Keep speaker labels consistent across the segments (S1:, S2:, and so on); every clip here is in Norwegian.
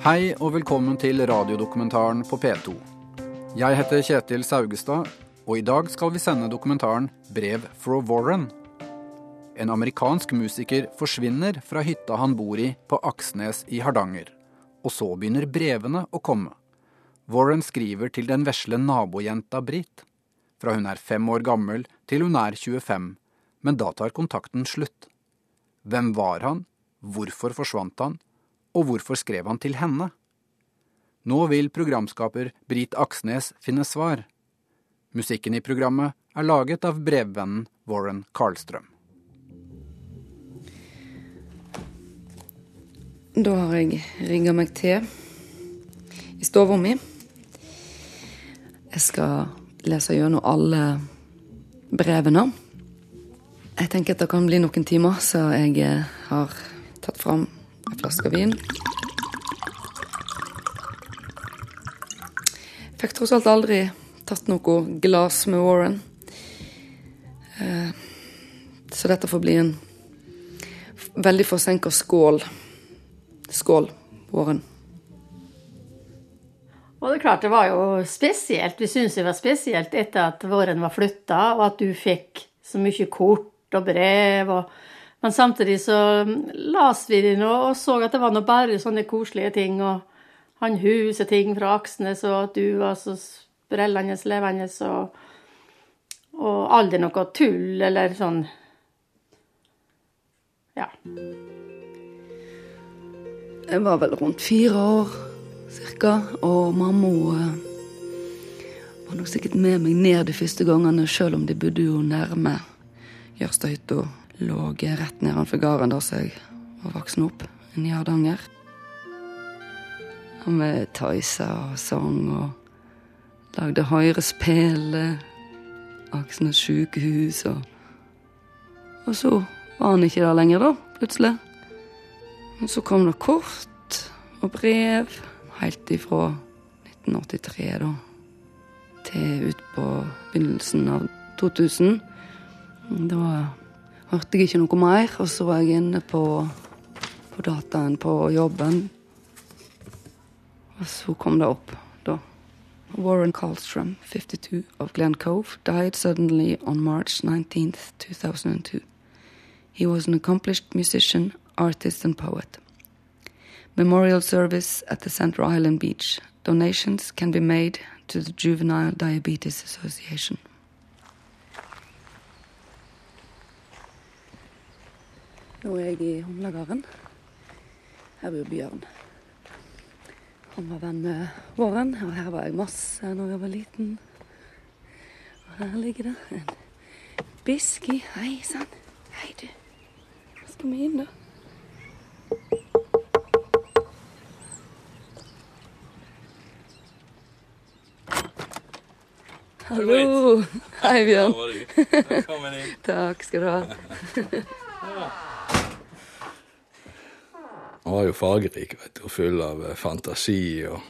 S1: Hei og velkommen til radiodokumentaren på P2. Jeg heter Kjetil Saugestad, og i dag skal vi sende dokumentaren 'Brev fra Warren'. En amerikansk musiker forsvinner fra hytta han bor i på Aksnes i Hardanger. Og så begynner brevene å komme. Warren skriver til den vesle nabojenta Britt. Fra hun er fem år gammel til hun er 25, men da tar kontakten slutt. Hvem var han? Hvorfor forsvant han? Og hvorfor skrev han til henne? Nå vil programskaper Britt Aksnes finne svar. Musikken i programmet er laget av brevvennen Warren Karlstrøm.
S2: Da har jeg rigga meg til i stua mi. Jeg skal lese gjennom alle brevene. Jeg tenker at det kan bli noen timer, så jeg eh, har tatt fram en flaske vin. Fikk tross alt aldri tatt noe glass med Warren. Eh, så dette får bli en veldig forsinka skål. Skål, Warren.
S3: Og det er klart, det var jo spesielt. Vi syntes det var spesielt etter at våren var flytta, og at du fikk så mye kort og brev. Og... Men samtidig så las vi det nå og så at det var nå bare sånne koselige ting. Og han huset ting fra Aksnes, og at du var så sprellende levende, og, og aldri noe tull eller sånn. Ja.
S2: Jeg var vel rundt fire år cirka, og mamma eh, var nok sikkert med meg ned de første gangene, sjøl om de bodde jo nærme Jørstadhytta. Lå rett nedenfor gården der jeg var voksen opp, i Hardanger. Og vi tøysa og sang og lagde høyrespill. Aksnes sykehus og Og så var han ikke der lenger, da, plutselig. Og så kom det kort og brev helt ifra 1983 da, til ut på begynnelsen av 2000. Da hørte jeg ikke noe mer, og så var jeg inne på, på dataen på jobben. Og så kom det opp, da. Warren Carlstrom, 52, of Glen Cove, died suddenly on March 19, 2002. He was an accomplished musician, artist and poet. Memorial service at the Central Island Beach. Donations can be made to the Juvenile Diabetes Association. Nå er jeg i Humlagarden. Her bor Bjørn. Han var venn med Våren, og her var jeg masse når jeg var liten. Og her ligger det en biski. Hei sann. Hei, du. Skal vi inn, da? Hallo. Hei, Bjørn.
S4: Velkommen inn.
S2: Takk skal du ha.
S4: Han var jo fargerik vet du, og full av eh, fantasi og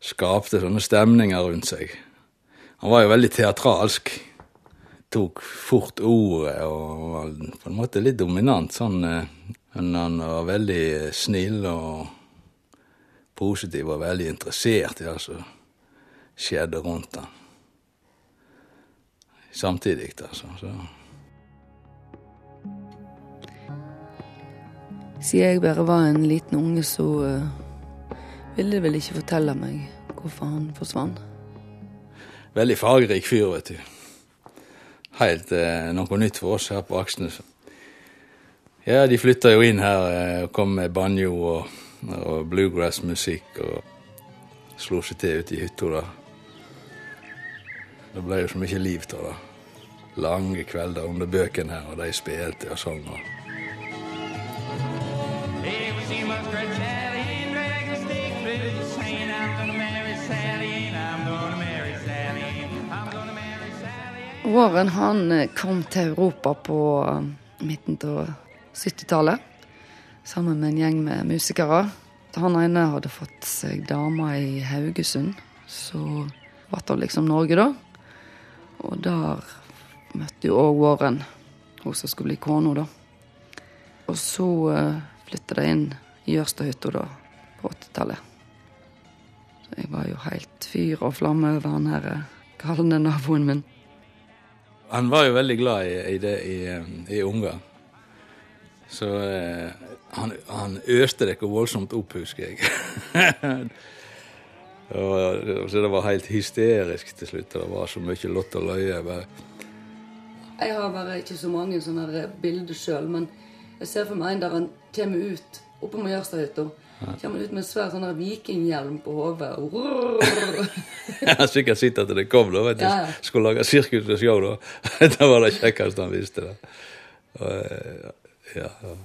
S4: skapte sånne stemninger rundt seg. Han var jo veldig teatralsk. Tok fort ordet og var på en måte litt dominant. sånn, eh, Men han var veldig snill og positiv og veldig interessert i det som skjedde rundt han. Samtidig, altså. Så.
S2: Siden jeg bare var en liten unge, så uh, ville de vel ikke fortelle meg hvorfor han forsvant.
S4: Veldig fargerik fyr, vet du. Helt uh, noe nytt for oss her på Aksnes. Ja, de flytta jo inn her eh, og kom med banjo og, og bluegrass-musikk og slo seg til ute i hytta da. Det ble jo så mye liv av det. Lange kvelder under bøkene her, og de spilte og sang. og
S2: Warren han eh, kom til Europa på eh, midten av 70-tallet sammen med en gjeng med musikere. Han ene hadde fått seg dame i Haugesund, så ble det liksom Norge, da. Og der møtte jo òg Warren hun som skulle bli kona, da. Og så uh, flytta de inn i Jørstadhytta, da. på 80-tallet. Så jeg var jo helt fyr og flamme over han her eh, galne naboen min.
S4: Han var jo veldig glad i, i det i, eh, i unger. Så eh, han, han øste ikke voldsomt opp, husker jeg. og, så det var helt hysterisk til slutt. Det var så mye lott og løye.
S2: Jeg har bare ikke så mange sånne bilder sjøl, men jeg ser for meg en der han kommer ut oppe på Jørstadhytta. Kommer ut med en svær sånn vikinghjelm på hodet.
S4: Sikkert sett at det kom, da. vet du.
S2: Ja, ja.
S4: Skulle lage sirkus og show, da. det var det kjekkeste han visste. da. Og, eh, ja, ja.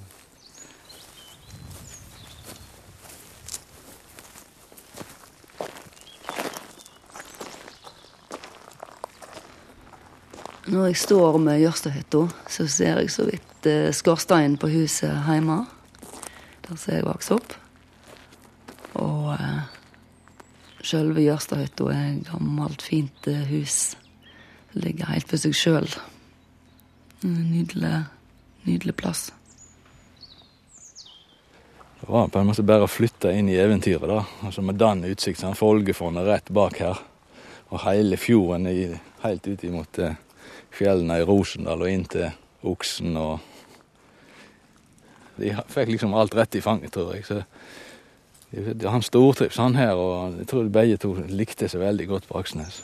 S2: Når jeg står med Jørstadhytta, så ser jeg så vidt eh, skorsteinen på huset hjemme. Som jeg vokste opp. Og eh, sjølve Jørstadhytta er et gammelt, fint eh, hus. Det ligger helt for seg sjøl. Nydelig, nydelig plass.
S4: Det var på en måte bare å flytte inn i eventyret, da. Altså Med den utsikten. Folgefondet rett bak her. Og hele fjorden i, helt ut imot eh, fjellene i Rosendal og inn til Oksen og De fikk liksom alt rett i fanget, tror jeg. Så han stortrives, han her, og jeg tror begge to likte seg veldig godt på Aksnes.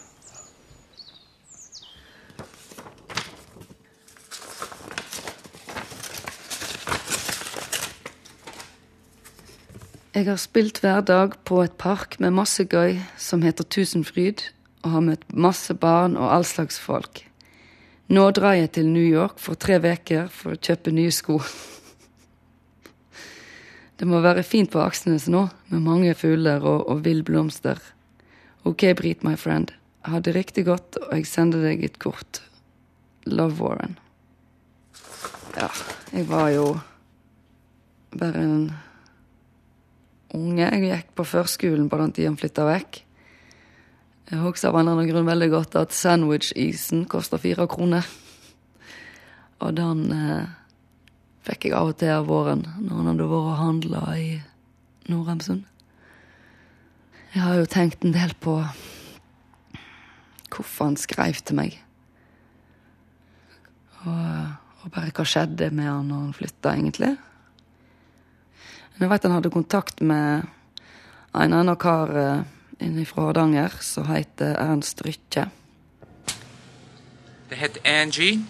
S2: Jeg har spilt hver dag på et park med masse gøy som heter Tusenfryd, og har møtt masse barn og all slags folk. Nå drar jeg til New York for tre uker for å kjøpe nye sko. Det må være fint på Aksnes nå, med mange fugler og, og vill blomster. Ok, Brit, my friend. Ha det riktig godt, og jeg sender deg et kort. Love Warren. Ja, jeg var jo bare en unge. Jeg gikk på førskolen på den tida han flytta vekk. Jeg husker av en eller annen grunn veldig godt at sandwich-isen koster fire kroner. Og den eh, fikk jeg av og til av våren når han hadde vært og handla i Nordheimsund. Jeg har jo tenkt en del på hvorfor han skrev til meg. Og, og bare hva skjedde med han når han flytta, egentlig. Men Jeg vet han hadde kontakt med en annen kar eh, inne fra Hardanger som heter Ernst Rytje.
S5: Det het Angie,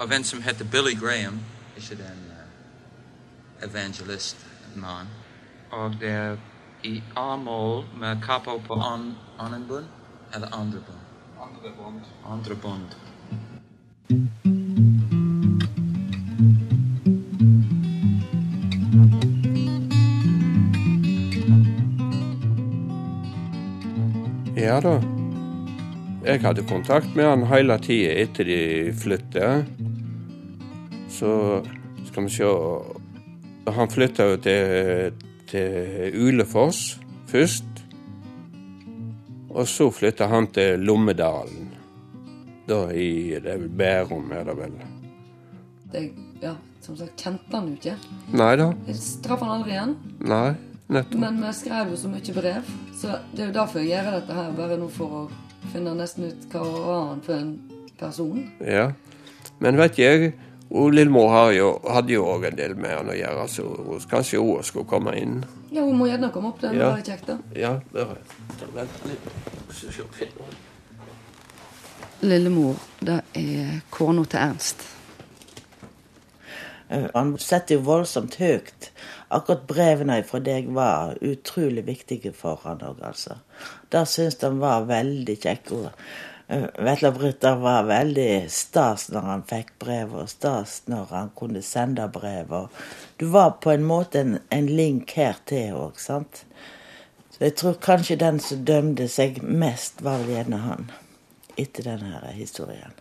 S5: av en som heter Billy Graham. Ikke den uh, evangelist-mann. Og det er i A-mål med kapo på an, annen bunn, eller andre bunn? Andre bånd. Andre bånd.
S6: Ja da. Jeg hadde kontakt med han hele tida etter de flyttet. Så skal vi se Han flytta jo til, til Ulefoss først. Og så flytta han til Lommedalen. Da i det er vel Bærum, er det vel.
S2: Det, ja, som sagt, kjente han jo ikke.
S6: Nei da.
S2: Jeg traff han aldri igjen.
S6: Nei, nettopp.
S2: Men vi skrev jo så mye brev, så det er jo derfor jeg gjør dette her. Bare nå for å finne nesten ut hva var han for en person.
S6: Ja. Men vet jeg, og Lillemor hadde jo òg en del med han å gjøre, så hun- kanskje hun skulle komme inn.
S2: Ja, hun må gjerne komme opp, det
S6: Ja.
S2: var kjekt, da.
S6: Ja, bare vent litt.
S2: Lillemor, det er kona til Ernst.
S7: Eh, Han setter jo voldsomt høyt. Akkurat brevene fra deg var utrolig viktige for han òg, altså. Det syns han var veldig kjekk. Eh, Vetle Britt, var veldig stas når han fikk brev, og stas når han kunne sende brev. Du var på en måte en, en link her til òg, sant. Så jeg tror kanskje den som dømte seg mest, var vel gjerne han. Etter denne historien.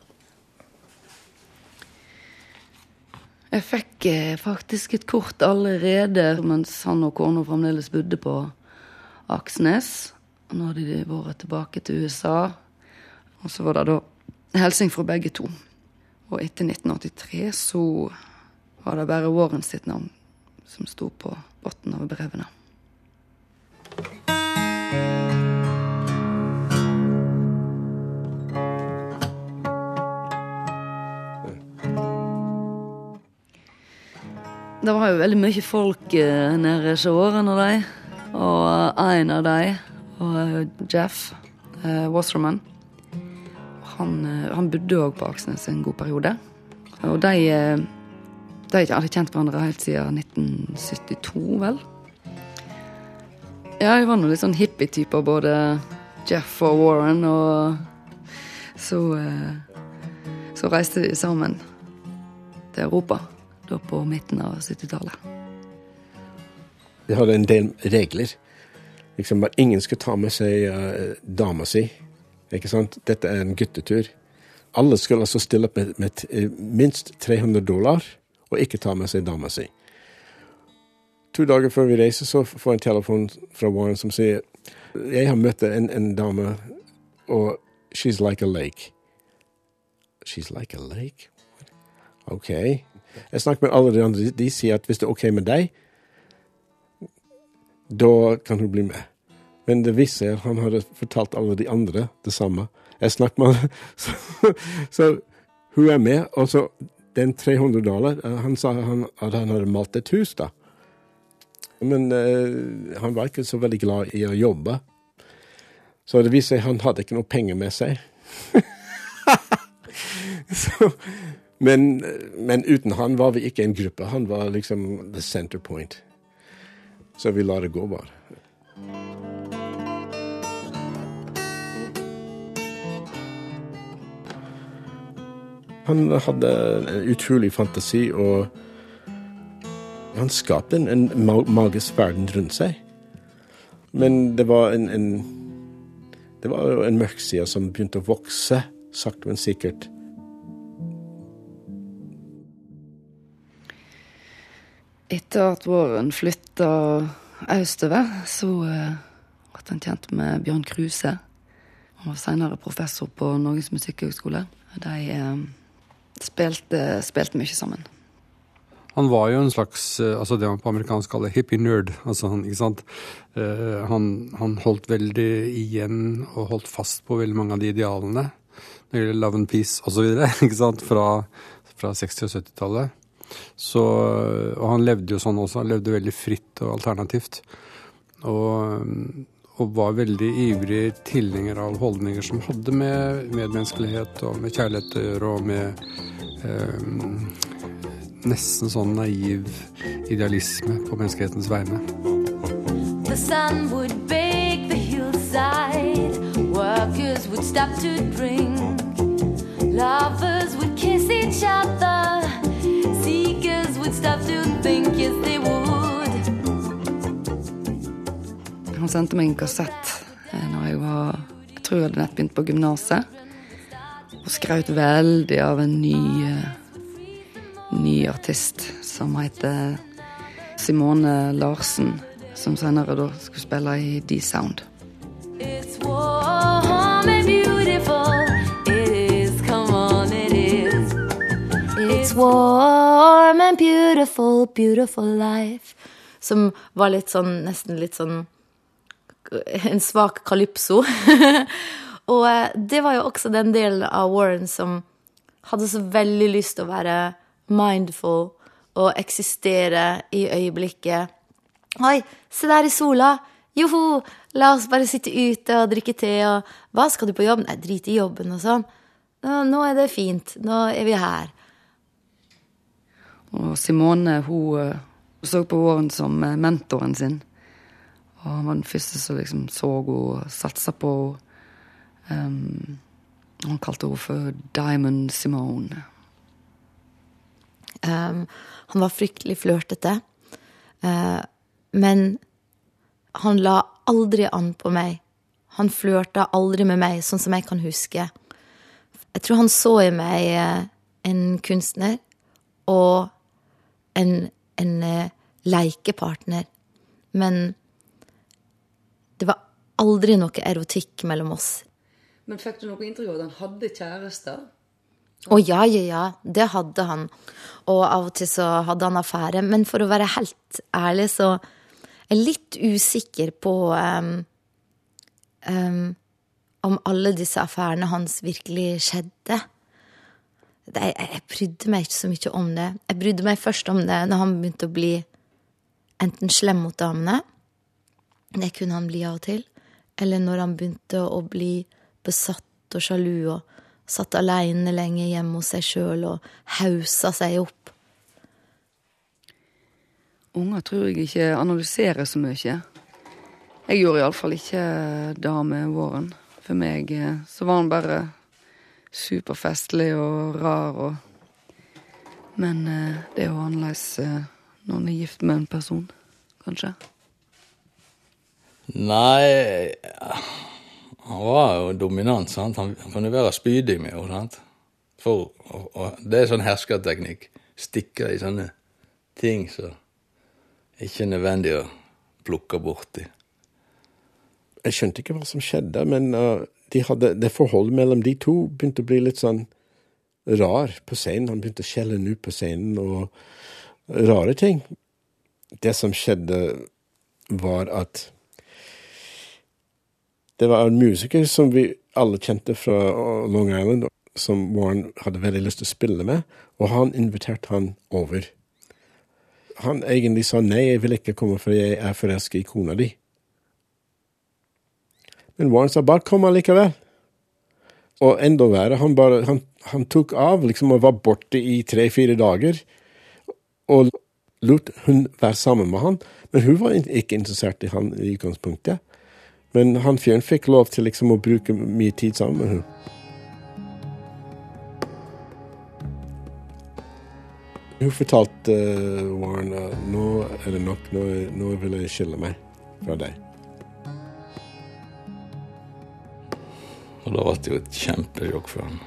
S2: Jeg fikk eh, faktisk et kort allerede mens han og kona fremdeles bodde på Aksnes. Nå hadde de vært tilbake til USA. Og så var det da helsing fra begge to. Og etter 1983 så var det bare Warren sitt navn som sto på bunnen av brevene. Det var jo veldig mye folk eh, nede hos årene og de. Og en av de, var eh, Jeff Wasserman han, eh, han bodde òg på Aksnes en god periode. Og de, eh, de hadde kjent hverandre helt siden 1972, vel. Ja, de var nå litt sånn hippie-typer, både Jeff og Warren, og så eh, Så reiste de sammen til Europa, da på midten av 70-tallet.
S8: Vi hadde en del regler. Liksom ingen skulle ta med seg uh, dama si. Ikke sant? Dette er en guttetur. Alle skulle altså stille opp med, med eh, minst 300 dollar, og ikke ta med seg dama si. To dager før vi reiser, så får jeg en telefon fra Warren som sier jeg har møtt en, en dame, og she's like a lake. She's like a lake? OK. Jeg snakker med alle de andre. De, sier at hvis det er OK med deg, da kan hun bli med. Men det viste seg at han hadde fortalt alle de andre det samme. Jeg snakket med henne, så, så hun er med. Og så den 300 dollar eh, Han sa han, at han hadde malt et hus, da. Men uh, han var ikke så veldig glad i å jobbe. Så det viste seg at han hadde ikke noe penger med seg. så, men, men uten han var vi ikke en gruppe. Han var liksom the center point. Så vi lar det gå, bare. Han hadde en utrolig fantasi, og han skapte en, en magisk verden rundt seg. Men det var en, en Det var jo en mørk side som begynte å vokse, sakte, men sikkert.
S2: Etter at våren flytta østover, så eh, ble han kjent med Bjørn Kruse. Han var senere professor på Norges musikkhøgskole. De eh, spilte, spilte mye sammen.
S9: Han var jo en slags eh, altså det man på amerikansk kaller hippie-nerd. Altså han? Eh, han, han holdt veldig igjen og holdt fast på veldig mange av de idealene. Når det gjelder love and peace osv. Fra, fra 60- og 70-tallet. Og han levde jo sånn også. Han levde veldig fritt og alternativt. Og, og var veldig ivrig tilhenger av holdninger som hadde med medmenneskelighet og med kjærlighet å gjøre, og med eh, nesten sånn naiv idealisme på menneskehetens vegne.
S10: The sun would bake the hillside. Workers would stop to drink. Lovers would kiss each other. Seekers would stop to think.
S2: Han sendte meg en kassett eh, når jeg var Jeg tror jeg hadde nett begynt på gymnaset. Og skraut veldig av en ny eh, ny artist som heter Simone Larsen. Som senere da skulle spille i D-Sound.
S10: It's warm and beautiful. It is, come on, it is. It's warm and beautiful, beautiful life.
S11: Som var litt sånn, nesten litt sånn En svak kalypso. og eh, det var jo også den delen av Warren som hadde så veldig lyst til å være mindful og eksistere i øyeblikket. Oi, se der i sola! Joho! La oss bare sitte ute og drikke te og Hva, skal du på jobb? Nei, drit i jobben og sånn. Nå, er det fint. Nå er vi her.
S2: Og Simone hun eh, så på Warren som eh, mentoren sin. Og han var den første som liksom så henne og satsa på henne. Um, han kalte henne for Diamond Simone.
S11: Um, han var fryktelig flørtete. Uh, men han la aldri an på meg. Han flørta aldri med meg, sånn som jeg kan huske. Jeg tror han så i meg eh, en kunstner og en, en eh, leikepartner. Men det var aldri noe erotikk mellom oss.
S2: Men fikk du noe inntrykk av at han hadde kjæreste?
S11: Å ja, ja, ja, det hadde han. Og av og til så hadde han affære. Men for å være helt ærlig, så er jeg litt usikker på um, um, om alle disse affærene hans virkelig skjedde. det, jeg, jeg brydde meg ikke så mye om det. Jeg brydde meg først om det når han begynte å bli enten slem mot damene, det kunne han bli av og til, eller når han begynte å bli besatt og sjalu og satt aleine lenge hjemme hos seg sjøl og hausa seg opp.
S2: Unger tror jeg ikke analyserer så mye. Jeg gjorde iallfall ikke det med våren. For meg eh, så var han bare superfestlig og rar og Men eh, det er jo annerledes eh, når en er gift med en person, kanskje.
S4: Nei Han var jo dominant, sant. Han, kunne være spydig med henne. For, og, og, det er sånn herskerteknikk. Stikke i sånne ting som ikke er nødvendig å plukke borti.
S8: Jeg skjønte ikke hva som skjedde, men uh, de hadde, det forholdet mellom de to begynte å bli litt sånn rar på scenen. Han begynte å skjelle ut på scenen og rare ting. Det som skjedde, var at det var en musiker som vi alle kjente fra Long Island, som Warren hadde veldig lyst til å spille med, og han inviterte han over. Han egentlig sa nei, jeg vil ikke komme, for jeg er forelsket i kona di. Men Warren sa bare kom allikevel. Og enda verre, han, bare, han, han tok av liksom og var borte i tre-fire dager. Og lot hun være sammen med han, men hun var ikke interessert i han i utgangspunktet. Men han fyren fikk lov til liksom å bruke mye tid sammen med hun. Hun fortalte uh, Warren at nå er det nok, nå, nå vil jeg skille meg fra deg.
S4: Og da ble det jo et kjempesjokk for ham.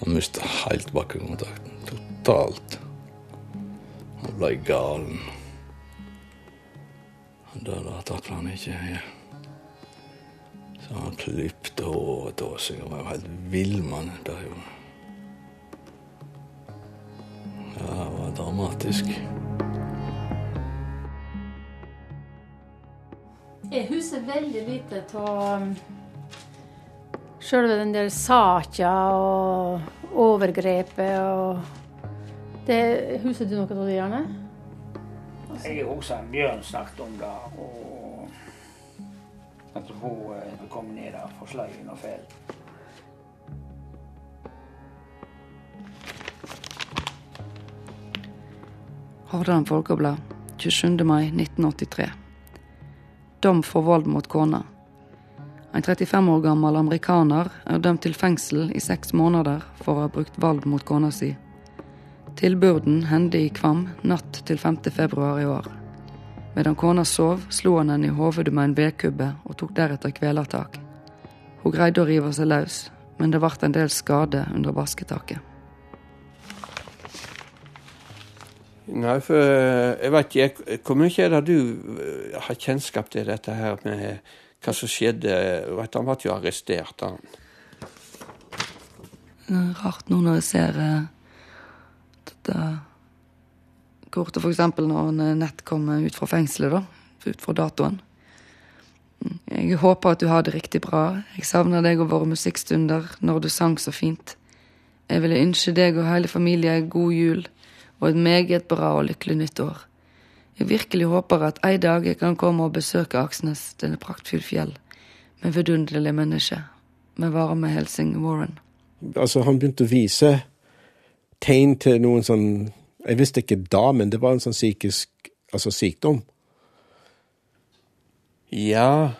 S4: Han mista helt bakkekontakten. Totalt. Han ble galen. Og da da takla han ikke jeg. Så han klipte håret til oss. Jeg var jo helt vill mann. Det er jo Ja, det var dramatisk.
S3: Jeg husker veldig lite av sjølve den der saka og overgrepet og det, Husker du noe av det, Jarne?
S12: Jeg husker en Bjørn snakket om det, og at hun eh, kom ned der for sløyen og feil.
S2: Hordaland Folkeblad, 27. mai 1983. Dom for vold mot kona. En 35 år gammel amerikaner er dømt til fengsel i seks måneder for å ha brukt vold mot kona si. Tilbyrden hendte i Kvam natt til 5. februar i år. Medan kona sov, slo han henne i hovedet med en vedkubbe og tok deretter kvelertak. Hun greide å rive seg løs, men det ble en del skade under basketaket.
S6: Nei, for eh, jeg vet ikke Hvor mye er det du eh, har kjennskap til dette her med hva som skjedde? Vet, han ble jo arrestert, han.
S2: Rart nå når jeg ser eh, dette kortet, eksempel når han nett kommer ut fra fengselet, da. Ut fra datoen. Mm, Jeg håper at du har det riktig bra. Jeg savner deg og våre musikkstunder når du sang så fint. Jeg ville ønske deg og hele familien god jul og et meget bra og lykkelig nytt år. Jeg virkelig håper at en dag jeg kan komme og besøke Aksnes, denne praktfulle fjell, med vidunderlige mennesker. Med varme hilsen Warren.
S8: Altså, han begynte å vise tegn til noen sånn Jeg visste ikke da, men det var en sånn psykisk altså sykdom.
S6: Ja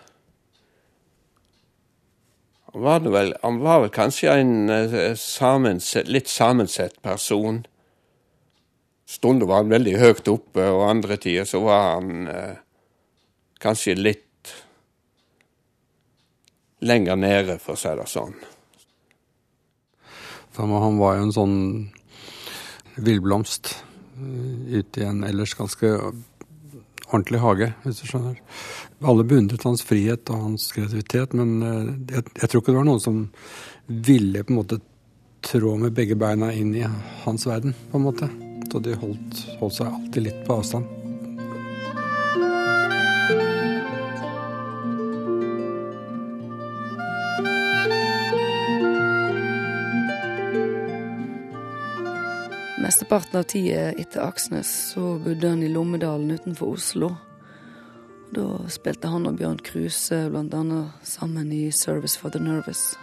S6: Han var, det vel, han var vel kanskje en eh, sammensett, litt sammensett person. Stunder var han veldig høyt oppe, og andre tider så var han eh, kanskje litt lenger nede, for å si det sånn.
S9: Han var jo en sånn villblomst eh, ute i en ellers ganske ordentlig hage, hvis du skjønner. Alle beundret hans frihet og hans kreativitet, men eh, jeg, jeg tror ikke det var noen som ville på en måte trå med begge beina inn i hans verden, på en måte. Så de holdt, holdt seg alltid litt på avstand.
S2: Mesteparten av tida etter Aksnes så bodde han i Lommedalen utenfor Oslo. Da spilte han og Bjørn Kruse annet sammen i Service for the Nervous.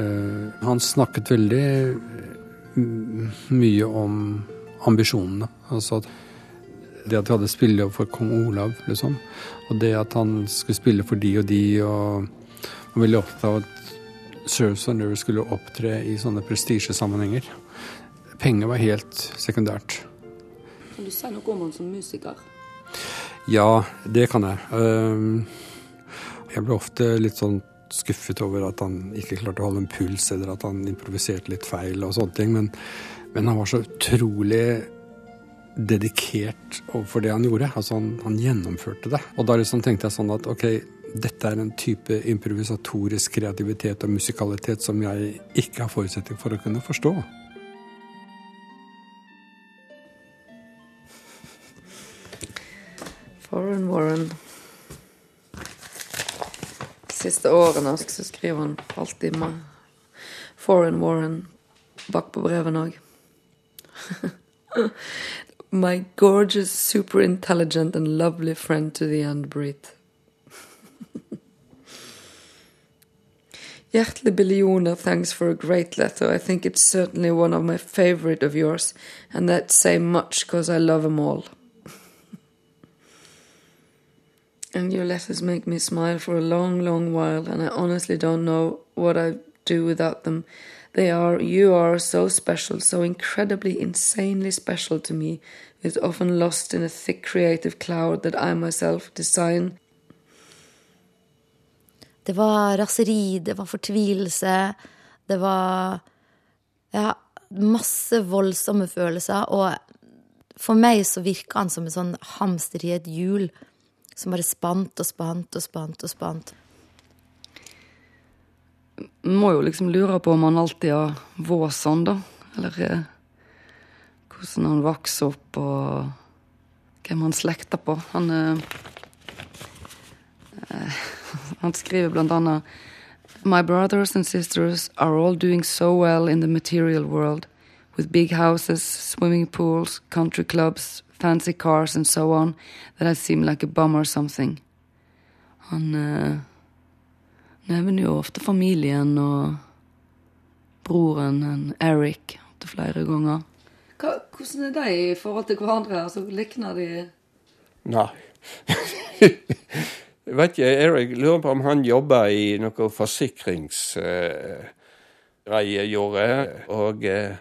S9: Uh, han snakket veldig mm, mye om ambisjonene. Altså at det at vi hadde spillejobb for kong Olav, liksom. Og det at han skulle spille for de og de, og var veldig opptatt av at Service for the Nervous skulle opptre i sånne prestisjesammenhenger. Penger var helt sekundært.
S2: Kan du si noe om han som musiker?
S9: Ja, det kan jeg. Ehm, Jeg ble ofte litt sånn skuffet over at han ikke klarte å holde en puls, eller at han improviserte litt feil og sånne ting. Men, men han var så utrolig dedikert overfor det han gjorde. Altså han, han gjennomførte det. Og da liksom tenkte jeg sånn at ok, dette er en type improvisatorisk kreativitet og musikalitet som jeg ikke har forutsetning for å kunne forstå.
S2: Foreign Warren. Siste årene så skriver han alltid med Foreign Warren bak på brevene òg. My gorgeous, super intelligent and lovely friend to the end, Brit. Hjertelig billioner thanks for a great letter. I think it's certainly one of my favorite of yours, and that say much because I love 'em all. And your letters make me smile for a long, long while, and I honestly don't know what I'd do without them. They are, you are so special, so incredibly, insanely special to me, It's often lost in a thick creative cloud that I myself design.
S11: Det var raseri, det var fortvilelse, det var ja, masse voldsomme følelser. Og for meg så virka han som en sånn hamster i et hjul som bare spant og spant og spant og spant.
S2: Må jo liksom lure på om han alltid har vært sånn, da. Eller eh, hvordan han vokste opp, og hvem han slekta på. Han eh, eh, Han skriver blant annet My brothers and sisters are all doing so well in the material world, with big houses, swimming pools, country clubs, fancy cars, and so on, that I seem like a bum or something. Han eh, nevner jo ofte familien og broren en Eric opptil flere ganger. hvordan er de i forhold til hverandre? Altså, Likner de
S6: Nei. Jeg vet ikke, Erik lurer på om han jobber i noe forsikringsgreier, gjorde, og eh,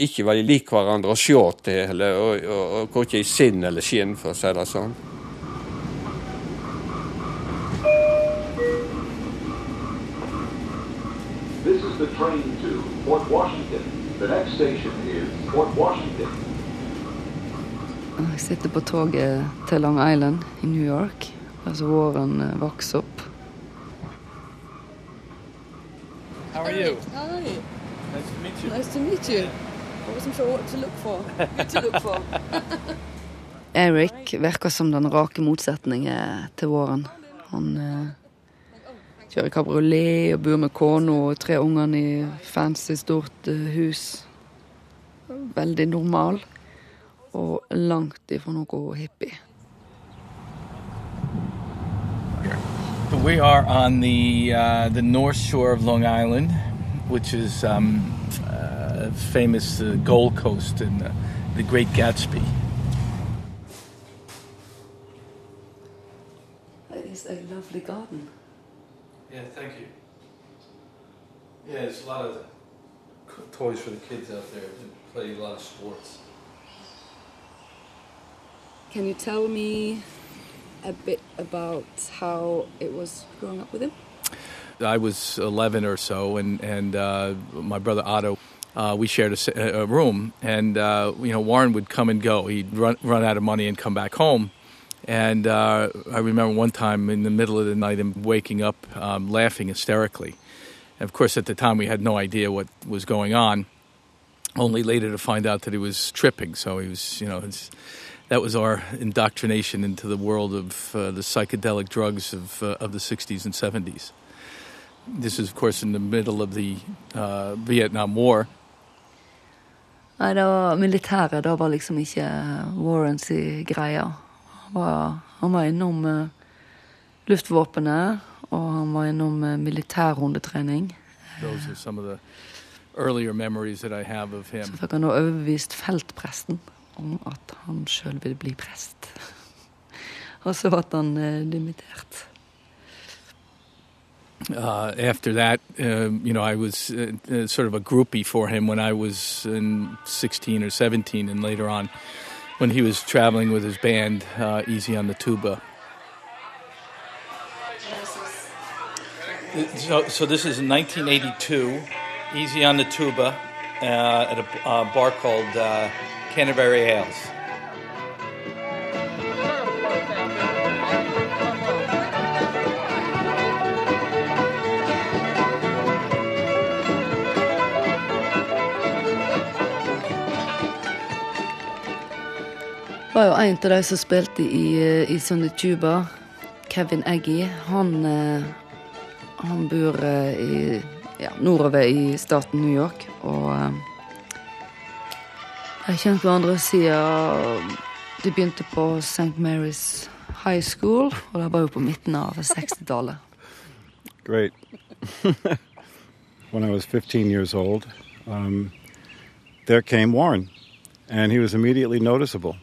S6: ikke var de lik hverandre å se til, eller, og, og, og korkje i sinn eller skinn, for å si det sånn.
S13: This is the train to Fort Washington. The next station is Fort Washington.
S2: Jeg sitter på toget til Long Island i New York, der våren vokser eh, opp.
S14: How are you?
S15: Hi.
S14: Nice to meet you.
S15: Nice to meet you. Wasn't sure what to look for. Good to look for.
S2: Eric virker som den rake motsetningen til våren. Han eh, kjører kabriolet og bor med kona og tre ungene i fancy, stort eh, hus. Veldig normal. Og langt ifra noe hippie.
S14: We are on the uh, the north shore of Long Island, which is um, uh, famous uh, Gold Coast and uh, the Great Gatsby.
S2: It is a lovely garden.
S4: Yeah, thank you. Yeah, there's a lot of toys for the kids out there. They play a lot of sports.
S2: Can you tell me a bit about how it was growing up with him?
S14: I was 11 or so, and and uh, my brother Otto, uh, we shared a room, and uh, you know Warren would come and go. He'd run run out of money and come back home. And uh, I remember one time in the middle of the night, him waking up, um, laughing hysterically. And of course, at the time, we had no idea what was going on. Only later to find out that he was tripping. So he was, you know, that was our indoctrination into the world of uh, the psychedelic drugs of uh, of the 60s and 70s. This is, of course, in the middle of the uh, Vietnam War.
S2: Nei, det var militæret. Det var liksom ikke Warrens i greia. Han var, han var innom eh, luftvåpenet, og han var innom eh, militærhundetrening. Så fikk han da overbevist feltpresten om at han sjøl ville bli prest. og så ble han eh, dimittert.
S14: Uh, after that, uh, you know, I was uh, uh, sort of a groupie for him when I was in 16 or 17, and later on, when he was traveling with his band, uh, Easy on the Tuba. So, so this is 1982, Easy on the Tuba, uh, at a bar called Canterbury Ales.
S2: Var jo en av de som spilte i, eh, i Sunny Tuba, Kevin Eggy. Han, eh, han bor eh, i, ja, nordover i staten New York. Og de har kjent hverandre siden de begynte på St. Mary's High School. Og det var jo på midten av 60-tallet.
S16: Great. when I was 15 years old, um, there came Warren, and he was immediately noticeable.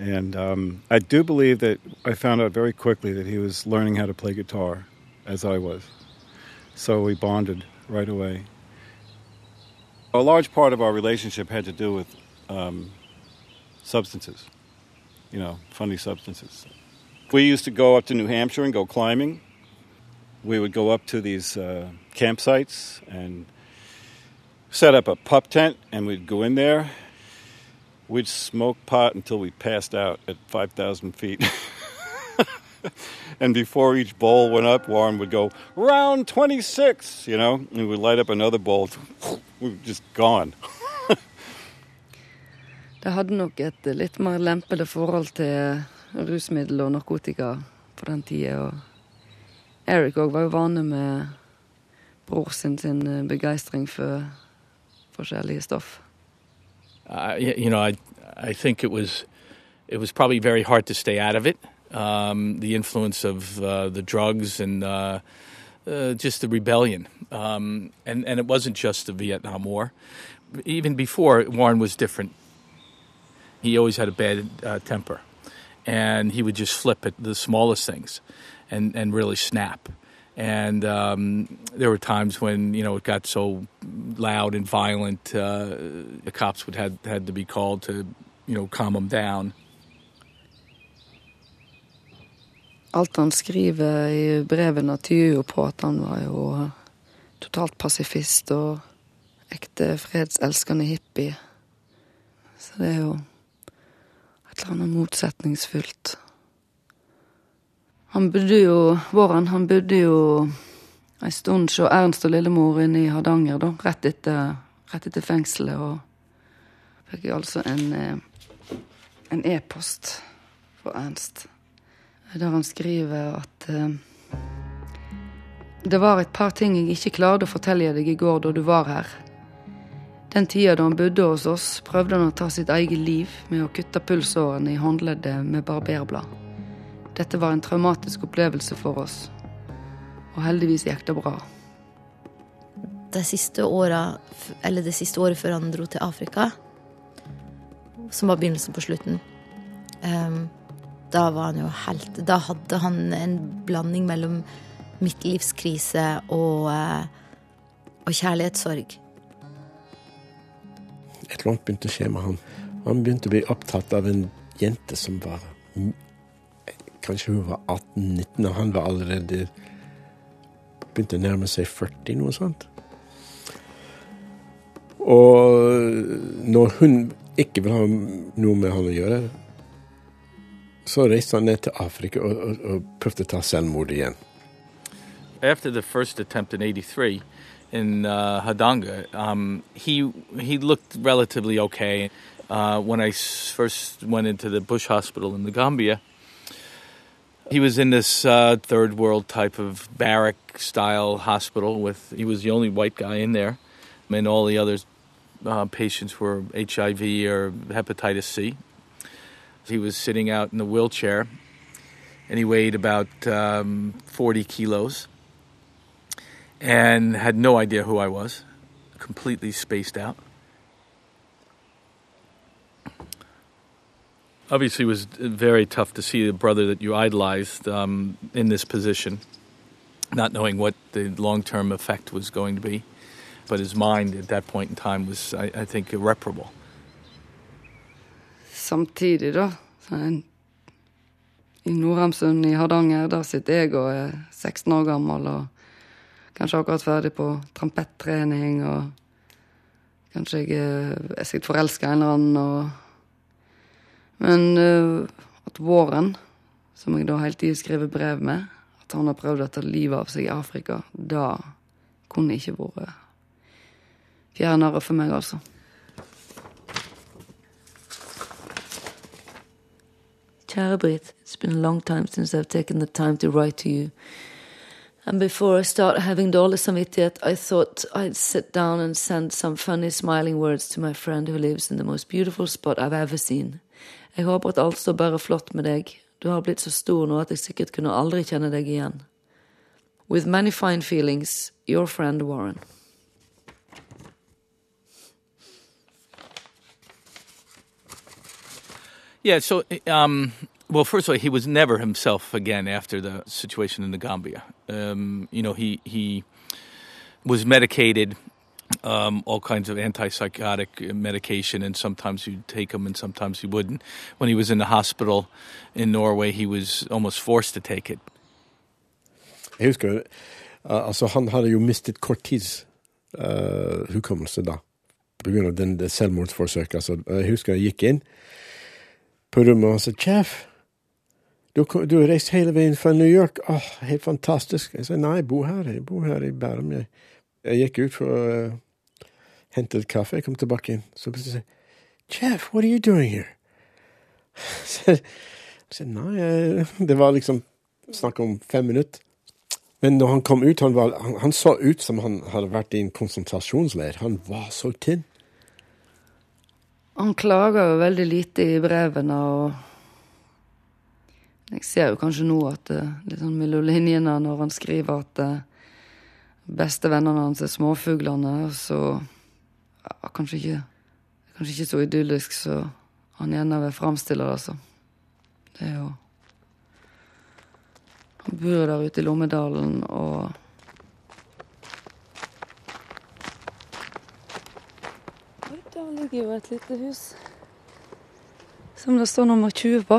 S16: And um, I do believe that I found out very quickly that he was learning how to play guitar, as I was. So we bonded right away. A large part of our relationship had to do with um, substances, you know, funny substances. We used to go up to New Hampshire and go climbing. We would go up to these uh, campsites and set up a pup tent, and we'd go in there. We'd smoke pot until we passed out at 5,000 feet. and before each bowl went up, Warren would go, round 26, you know, and we'd light up another bowl. We were just gone.
S2: Det hadde nok et litt mer lempelig forhold til rusmiddel og narkotika på den tida. Og Eric òg var jo vane med bror sin, sin begeistring for forskjellige stoff.
S14: Uh, you know, I I think it was it was probably very hard to stay out of it. Um, the influence of uh, the drugs and uh, uh, just the rebellion, um, and and it wasn't just the Vietnam War. Even before, Warren was different. He always had a bad uh, temper, and he would just flip at the smallest things, and and really snap. And um, there were times when you know it got so loud and violent, uh, the cops would had had to be called to you know calm them down.
S2: Alt han skriver i brevene tyder jo på at han var jo totalt pasifist og ekte fredselskende hippie. Så det er jo et eller annet motsetningsfullt. Han bodde jo Våren, han bodde jo ei stund hos Ernst og lillemor inne i Hardanger, da, rett etter, rett etter fengselet, og fikk jeg altså en e-post e-post fra Ernst der han skriver at eh, det var et par ting jeg ikke klarte å fortelle deg i går da du var her. Den tida da han bodde hos oss, prøvde han å ta sitt eget liv med å kutte pulsårene i håndleddet med barberblad. Dette var en traumatisk opplevelse for oss, og heldigvis gikk det bra.
S11: Det siste året, eller det siste året før han dro til Afrika, som var begynnelsen på slutten, um, da var han jo helt Da hadde han en blanding mellom midtlivskrise og, eh, og kjærlighetssorg.
S8: Et eller annet begynte å skje med han. Han begynte å bli opptatt av en jente som var Kanskje hun var 18-19, og han var allerede begynte å nærme seg 40, noe sånt. Og når hun ikke vil ha noe med han å gjøre, så reiste han ned til Afrika og, og, og prøvde å ta selvmord igjen.
S14: After the first attempt in '83 in uh, Hadanga, um, he he looked relatively okay. Uh, when I first went into the Bush Hospital in Gambia, he was in this uh, third world type of barrack style hospital with he was the only white guy in there and all the other uh, patients were HIV or hepatitis C. He was sitting out in a wheelchair, and he weighed about um, 40 kilos, and had no idea who I was, completely spaced out. Obviously, it was very tough to see a brother that you idolized um, in this position, not knowing what the long term effect was going to be. But his mind at that point in time was, I, I think, irreparable.
S2: Samtidig, da, i Nordhamsund i Hardanger, der sitter jeg og er 16 år gammel og kanskje akkurat ferdig på trampettrening, og kanskje jeg er, er sikkert forelska en eller annen, og Men uh, at Warren, som jeg da hele tida skriver brev med, at han har prøvd å ta livet av seg i Afrika, da kunne ikke vært fjernere for meg, altså.
S17: Kjære Britt, it's been a long time since I've taken the time to write to you. And before I start having dårlig samvittighet, I thought I'd sit down and send some funny smiling words to my friend who lives in the most beautiful spot I've ever seen. Jeg håper at alt står bare flott med deg. Du har blitt så stor nå at jeg sikkert kunne aldri kjenne deg igjen. With many fine feelings, your friend Warren.
S14: Yeah, so, um, well, first of all, he was never himself again after the situation in the Gambia. Um, you know, he, he was medicated, um, all kinds of antipsychotic medication, and sometimes you'd take them and sometimes you wouldn't. When he was in the hospital in Norway, he was almost forced to take it.
S8: Jeg husker, uh, altså Han hadde jo mistet korttidshukommelse da, på grunn av den, det selvmordsforsøket. Altså, jeg husker jeg gikk inn på rommet og sa 'Chef, du, du har reist hele veien fra New York. Åh, helt fantastisk.' Jeg sa 'Nei, jeg bor her. Jeg bor her i Bærum.' Jeg, jeg gikk ut for uh, kaffe. Kom tilbake inn. Så plutselig sier Jeff, what are you doing here?' Så jeg sa 'Nei, det var liksom snakk om fem minutter'. Men når han kom ut, han, var, han, han så ut som han hadde vært i en konsentrasjonsleir. Han var så tynn.
S2: Han klager jo veldig lite i brevene, og jeg ser jo kanskje nå at det litt sånn mellom linjene når han skriver at eh, bestevennene hans er småfuglene, så ja, kanskje ikke Kanskje ikke så idyllisk så han ene vil framstille det, altså. Det er jo Han bor der ute i Lommedalen og der ligger jo et lite hus som det står nummer 20 på.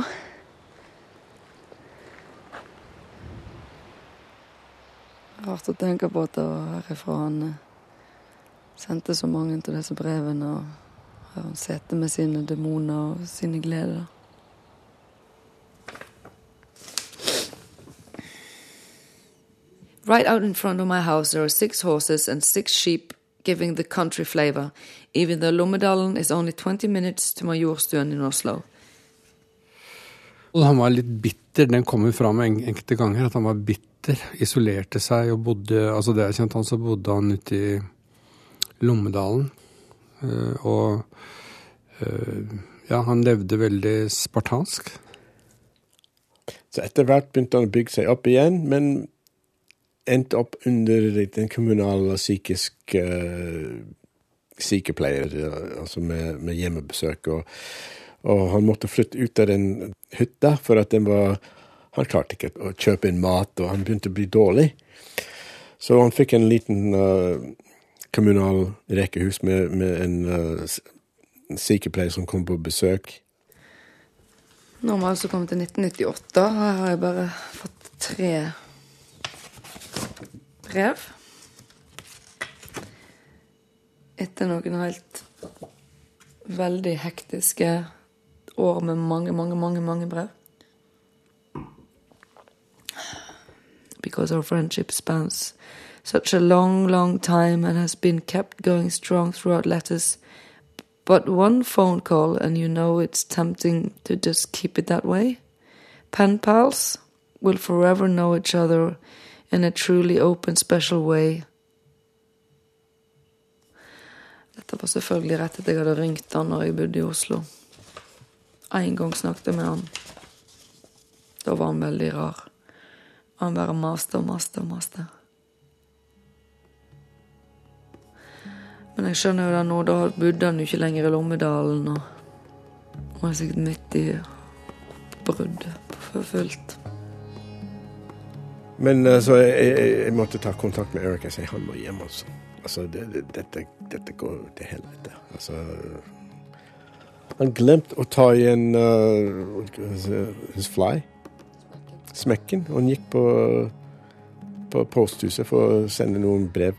S2: Rart å tenke på at det var herifra han eh, sendte så mange til disse brevene. Og sette han sitter med sine demoner og sine gleder.
S17: Right out in front of my house, there are six horses and six sheep giving the country flavor, even though Lommedalen is only 20 minutes to Majorstuen in Oslo.
S9: Han var litt bitter. Den kommer fram en, enkelte ganger at han var bitter. Isolerte seg og bodde altså Det jeg kjente han, så bodde han ute i Lommedalen. Eh, og eh, ja, han levde veldig spartansk.
S8: Så etter hvert begynte han å bygge seg opp igjen, men endte opp under den kommunale psykiske uh, sykepleier, eh, altså med, med hjemmebesøk. Og, og han måtte flytte ut av den hytta, for at den var Han klarte ikke å kjøpe inn mat, og han begynte å bli dårlig. Så han fikk en liten uh, kommunal rekehus med, med en uh, sykepleier som kom på besøk.
S2: Nå har vi altså kommet til 1998. Her har jeg bare fått tre brev. Etter noen helt veldig hektiske år med mange, mange, mange, mange brev. Because our friendship spans such a long, long time and has been kept going strong throughout letters. But one phone call, and you know it's tempting to just keep it that way. Pen pals will forever know each other in a truly open, special way. Dette var selvfølgelig rett etter jeg hadde ringt han når jeg bodde i Oslo. En gang snakket jeg med han. Da var han veldig rar. Han bare maste og maste og maste. Men jeg skjønner jo det nå, da bodde han jo ikke lenger i Lommedalen, og han var sikkert midt i oppbruddet for fullt.
S8: Men altså, så jeg, jeg, måtte ta kontakt med Eric Jeg sier han må hjem, altså. Altså, det, det, dette, dette går til helvete. Altså Han glemte å ta igjen uh, his fly. Smekken. Og han gikk på, på posthuset for å sende noen brev.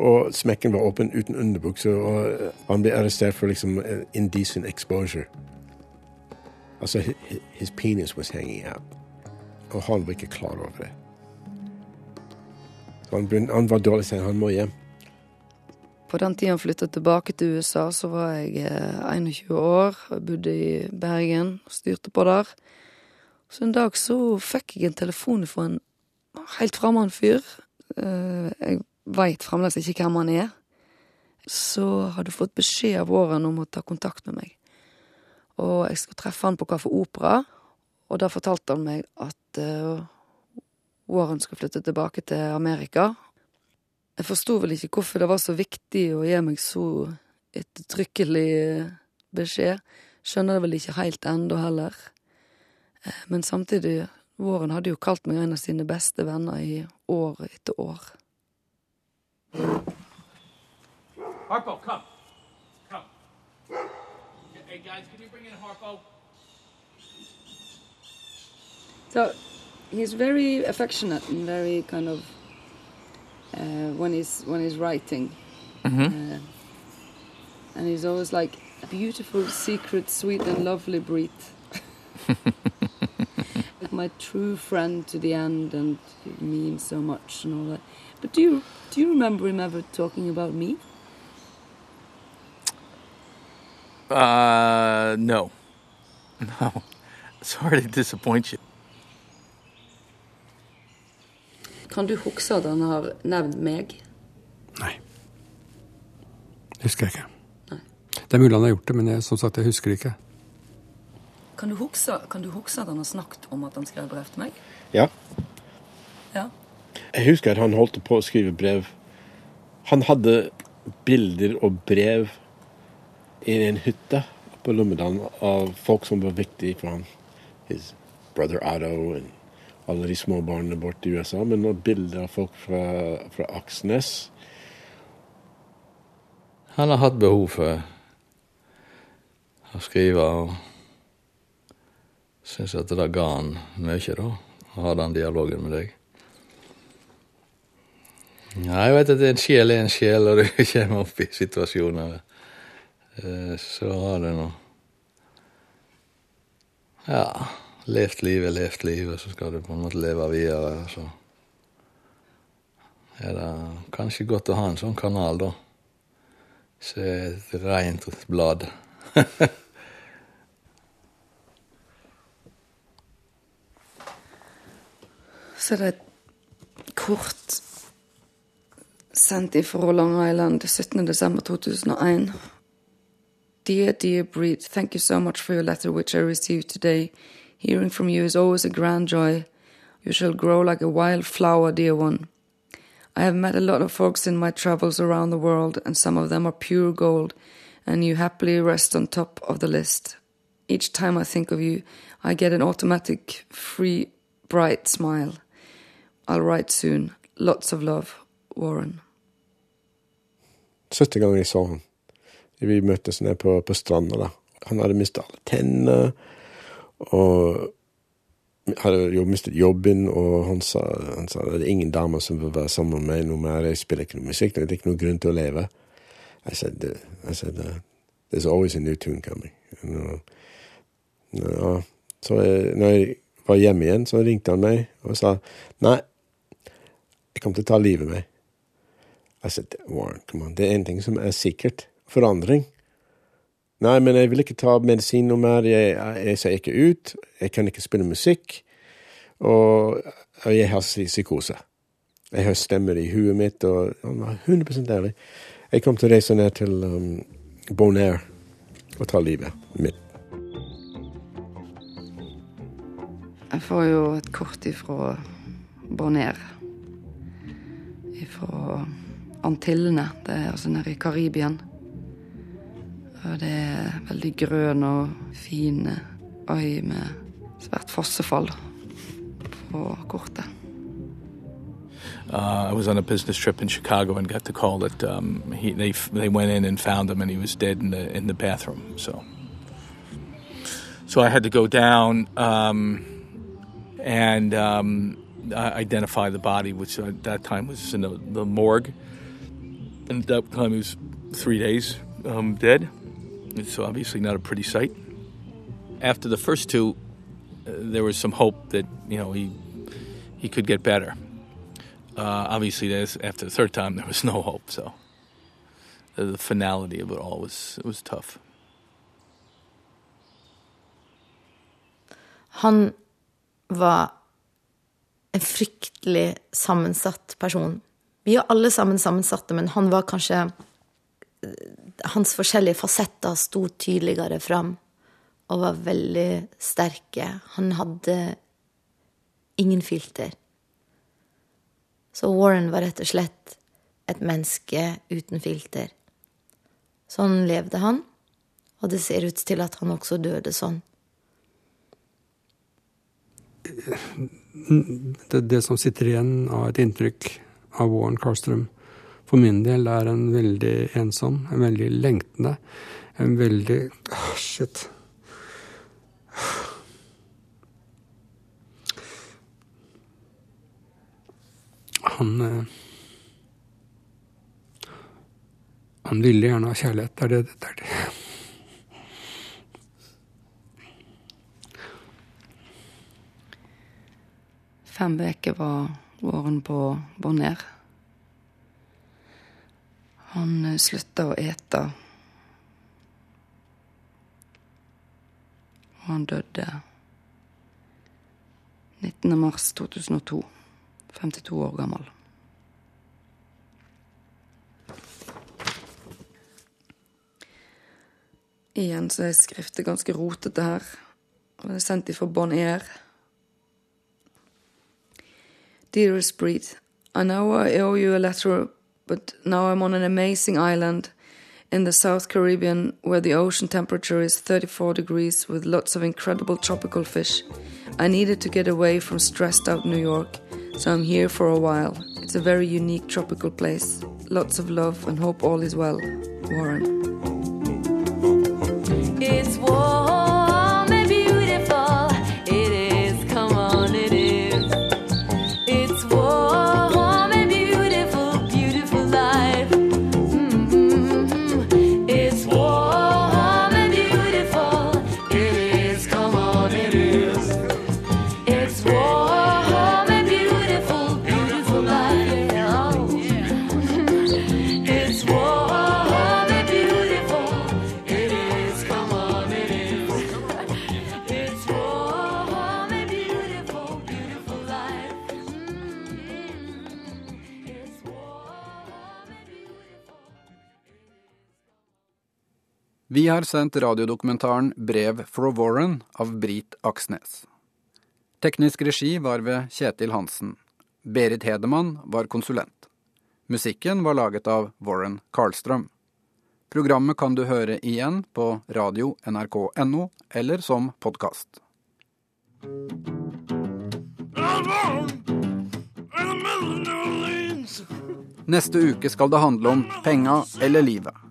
S8: Og smekken var åpen uten underbukse, og eh, han ble arrestert for liksom eh, indecent exposure. Altså, hi- his penis was hanging out. Og han var ikke klar over det. Så han, begynte, han var dårlig seg, han må hjem.
S2: På den tida han flyttet tilbake til USA, så var jeg eh, 21 år. Jeg bodde i Bergen og styrte på der. Så en dag så fikk jeg en telefon fra en helt fremmed fyr. Eh, Jeg veit fremdeles ikke hvem han er. Så hadde fått beskjed av Warren om å ta kontakt med meg. Og jeg skulle treffe han på Kaffe Opera, og da fortalte han meg at uh, Warren skulle flytte tilbake til Amerika. Jeg forsto vel ikke hvorfor det var så viktig å gi meg så ettertrykkelig eh, beskjed. Skjønner det vel ikke helt ennå heller. Eh, Men samtidig, Warren hadde jo kalt meg en av sine beste venner i år etter år.
S14: Harpo, come. Come. Hey, guys, can you bring in Harpo?
S2: So he's very affectionate and very kind of uh, when he's when he's writing,
S14: Mhm.
S2: uh, and he's always like a beautiful, secret, sweet, and lovely breed. like my true friend to the end, and he means so much and all that. But do you do you remember him ever talking about me?
S14: Uh, no. No. Sorry to disappoint you.
S2: Kan du huske at han har nevnt meg? Nei.
S9: Husker jeg ikke. Det er mulig han har gjort det, men jeg, som sagt, jeg husker det ikke.
S2: Kan du huske, kan du huske at han har snakket om at han skrev brev til meg?
S8: Ja.
S2: Ja.
S8: Jeg husker at han holdt på å skrive brev. Han hadde bilder og brev i en hytte på Lommedalen av folk som var viktige for ham. His brother Otto og alle de små barna borte i USA. Men noen bilder av folk fra, fra Aksnes.
S4: Han har hatt behov for å skrive, og syns at det ga han mye, da. Å ha den dialogen med deg. Ja, jeg vet at en sjel er en sjel, og du kommer opp i situasjoner. Eh, Så har det nå Ja, levd livet, levd livet, så skal du på en måte leve videre. Så er det kanskje godt å ha en sånn kanal, da. Så et rent blad.
S2: Så det er et kort sendt ifra Long Island 17. Desember 2001. Dear, dear Breed, thank you so much for your letter which I received today. Hearing from you is always a grand joy. You shall grow like a wild flower, dear one. I have met a lot of folks in my travels around the world, and some of them are pure gold, and you happily rest on top of the list. Each time I think of you, I get an automatic, free, bright smile. I'll write soon. Lots of love, Warren.
S8: Siste gang jeg så han. Vi møttes nede på, på stranda. da. Han hadde mistet alle tennene. Og hadde jo mistet jobben, og han sa, han sa det er ingen damer som vil være sammen med meg noe mer. Jeg spiller ikke noe musikk. Det er ikke noe grunn til å leve. Jeg sa det, there's always a new tune coming. Uh, ja. Så jeg, når jeg var hjemme igjen, så ringte han meg og sa nei, jeg kommer til å ta livet av meg. Jeg sa Warren, come on, det er en ting som er sikkert. Forandring. Nei, men jeg vil ikke ta medisin noe mer. Jeg, jeg, ser ikke ut. Jeg kan ikke spille musikk. Og, og jeg har psykose. Jeg har stemmer i huet mitt, og han var 100% ærlig. Jeg kom til å reise ned til um, Bonaire og ta livet mitt.
S2: Jeg får jo et kort ifra Bonaire. Ifra Antillene. Det er altså nede i Karibien. Og det er veldig grønn og øy med svært fossefall på kortet.
S14: Uh, I was on a business trip in Chicago and got the call that um, he, they they went in and found him and he was dead in the in the bathroom. So, so I had to go down um, and um, identify the body, which at that time was in the, the morgue. And at that time he was three days um, dead. So obviously not a pretty sight. After the first two, uh, there was some hope that you know he he could get better. Uh, obviously, after the third time, there was no hope. So the, the finality of it all was it was tough.
S11: Han var en fryktelig sammensatt person. Vi er alle sammen sammensatte, men han var kanskje Hans forskjellige fasetter sto tydeligere fram og var veldig sterke. Han hadde ingen filter. Så Warren var rett og slett et menneske uten filter. Sånn levde han, og det ser ut til at han også døde sånn.
S9: det, det som sitter igjen av et inntrykk av Warren Carstrom, for min del er en veldig ensom, en veldig lengtende, en veldig oh, Shit. Han eh, Han ville gjerne ha kjærlighet. Det er det. det, er det.
S2: Fem uker var våren på Bonaire. Han eh, slutta å ete. Og han døde 19. mars 2002. 52 år gammel. Igjen så er skriftet ganske rotete her. Og det er sendt ifra Bon Air. Dearest Breed, I know I owe you a letter, but now I'm on an amazing island in the South Caribbean where the ocean temperature is 34 degrees with lots of incredible tropical fish. I needed to get away from stressed out New York, so I'm here for a while. It's a very unique tropical place. Lots of love and hope all is well. Warren.
S10: It's
S1: har sendt radiodokumentaren Brev for Warren av Brit Aksnes. Teknisk regi var ved Kjetil Hansen. Berit Hedemann var konsulent. Musikken var laget av Warren Karlstrøm. Programmet kan du høre igjen på radio nrk.no eller som podkast. Neste uke skal det handle om penga eller livet.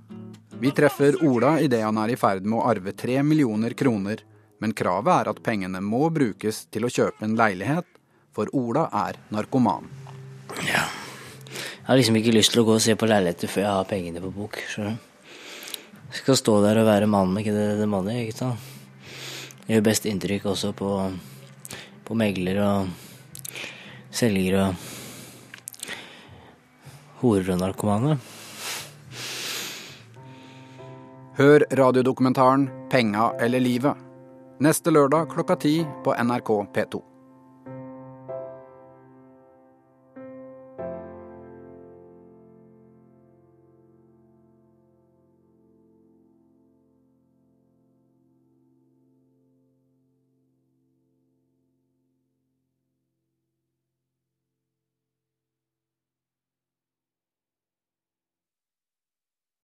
S1: Vi treffer Ola idet han er i ferd med å arve tre millioner kroner, men kravet er at pengene må brukes til å kjøpe en leilighet, for Ola er narkoman. Ja.
S18: Jeg har liksom ikke lyst til å gå og se på leiligheter før jeg har pengene på bok. skjønner. Jeg skal stå der og være mannen, ikke det, mannen, ikke sant. Det gjør best inntrykk også på, på megler og selgere og horer og narkomane.
S1: Hør radiodokumentaren 'Penga eller livet' neste lørdag klokka ti på NRK P2.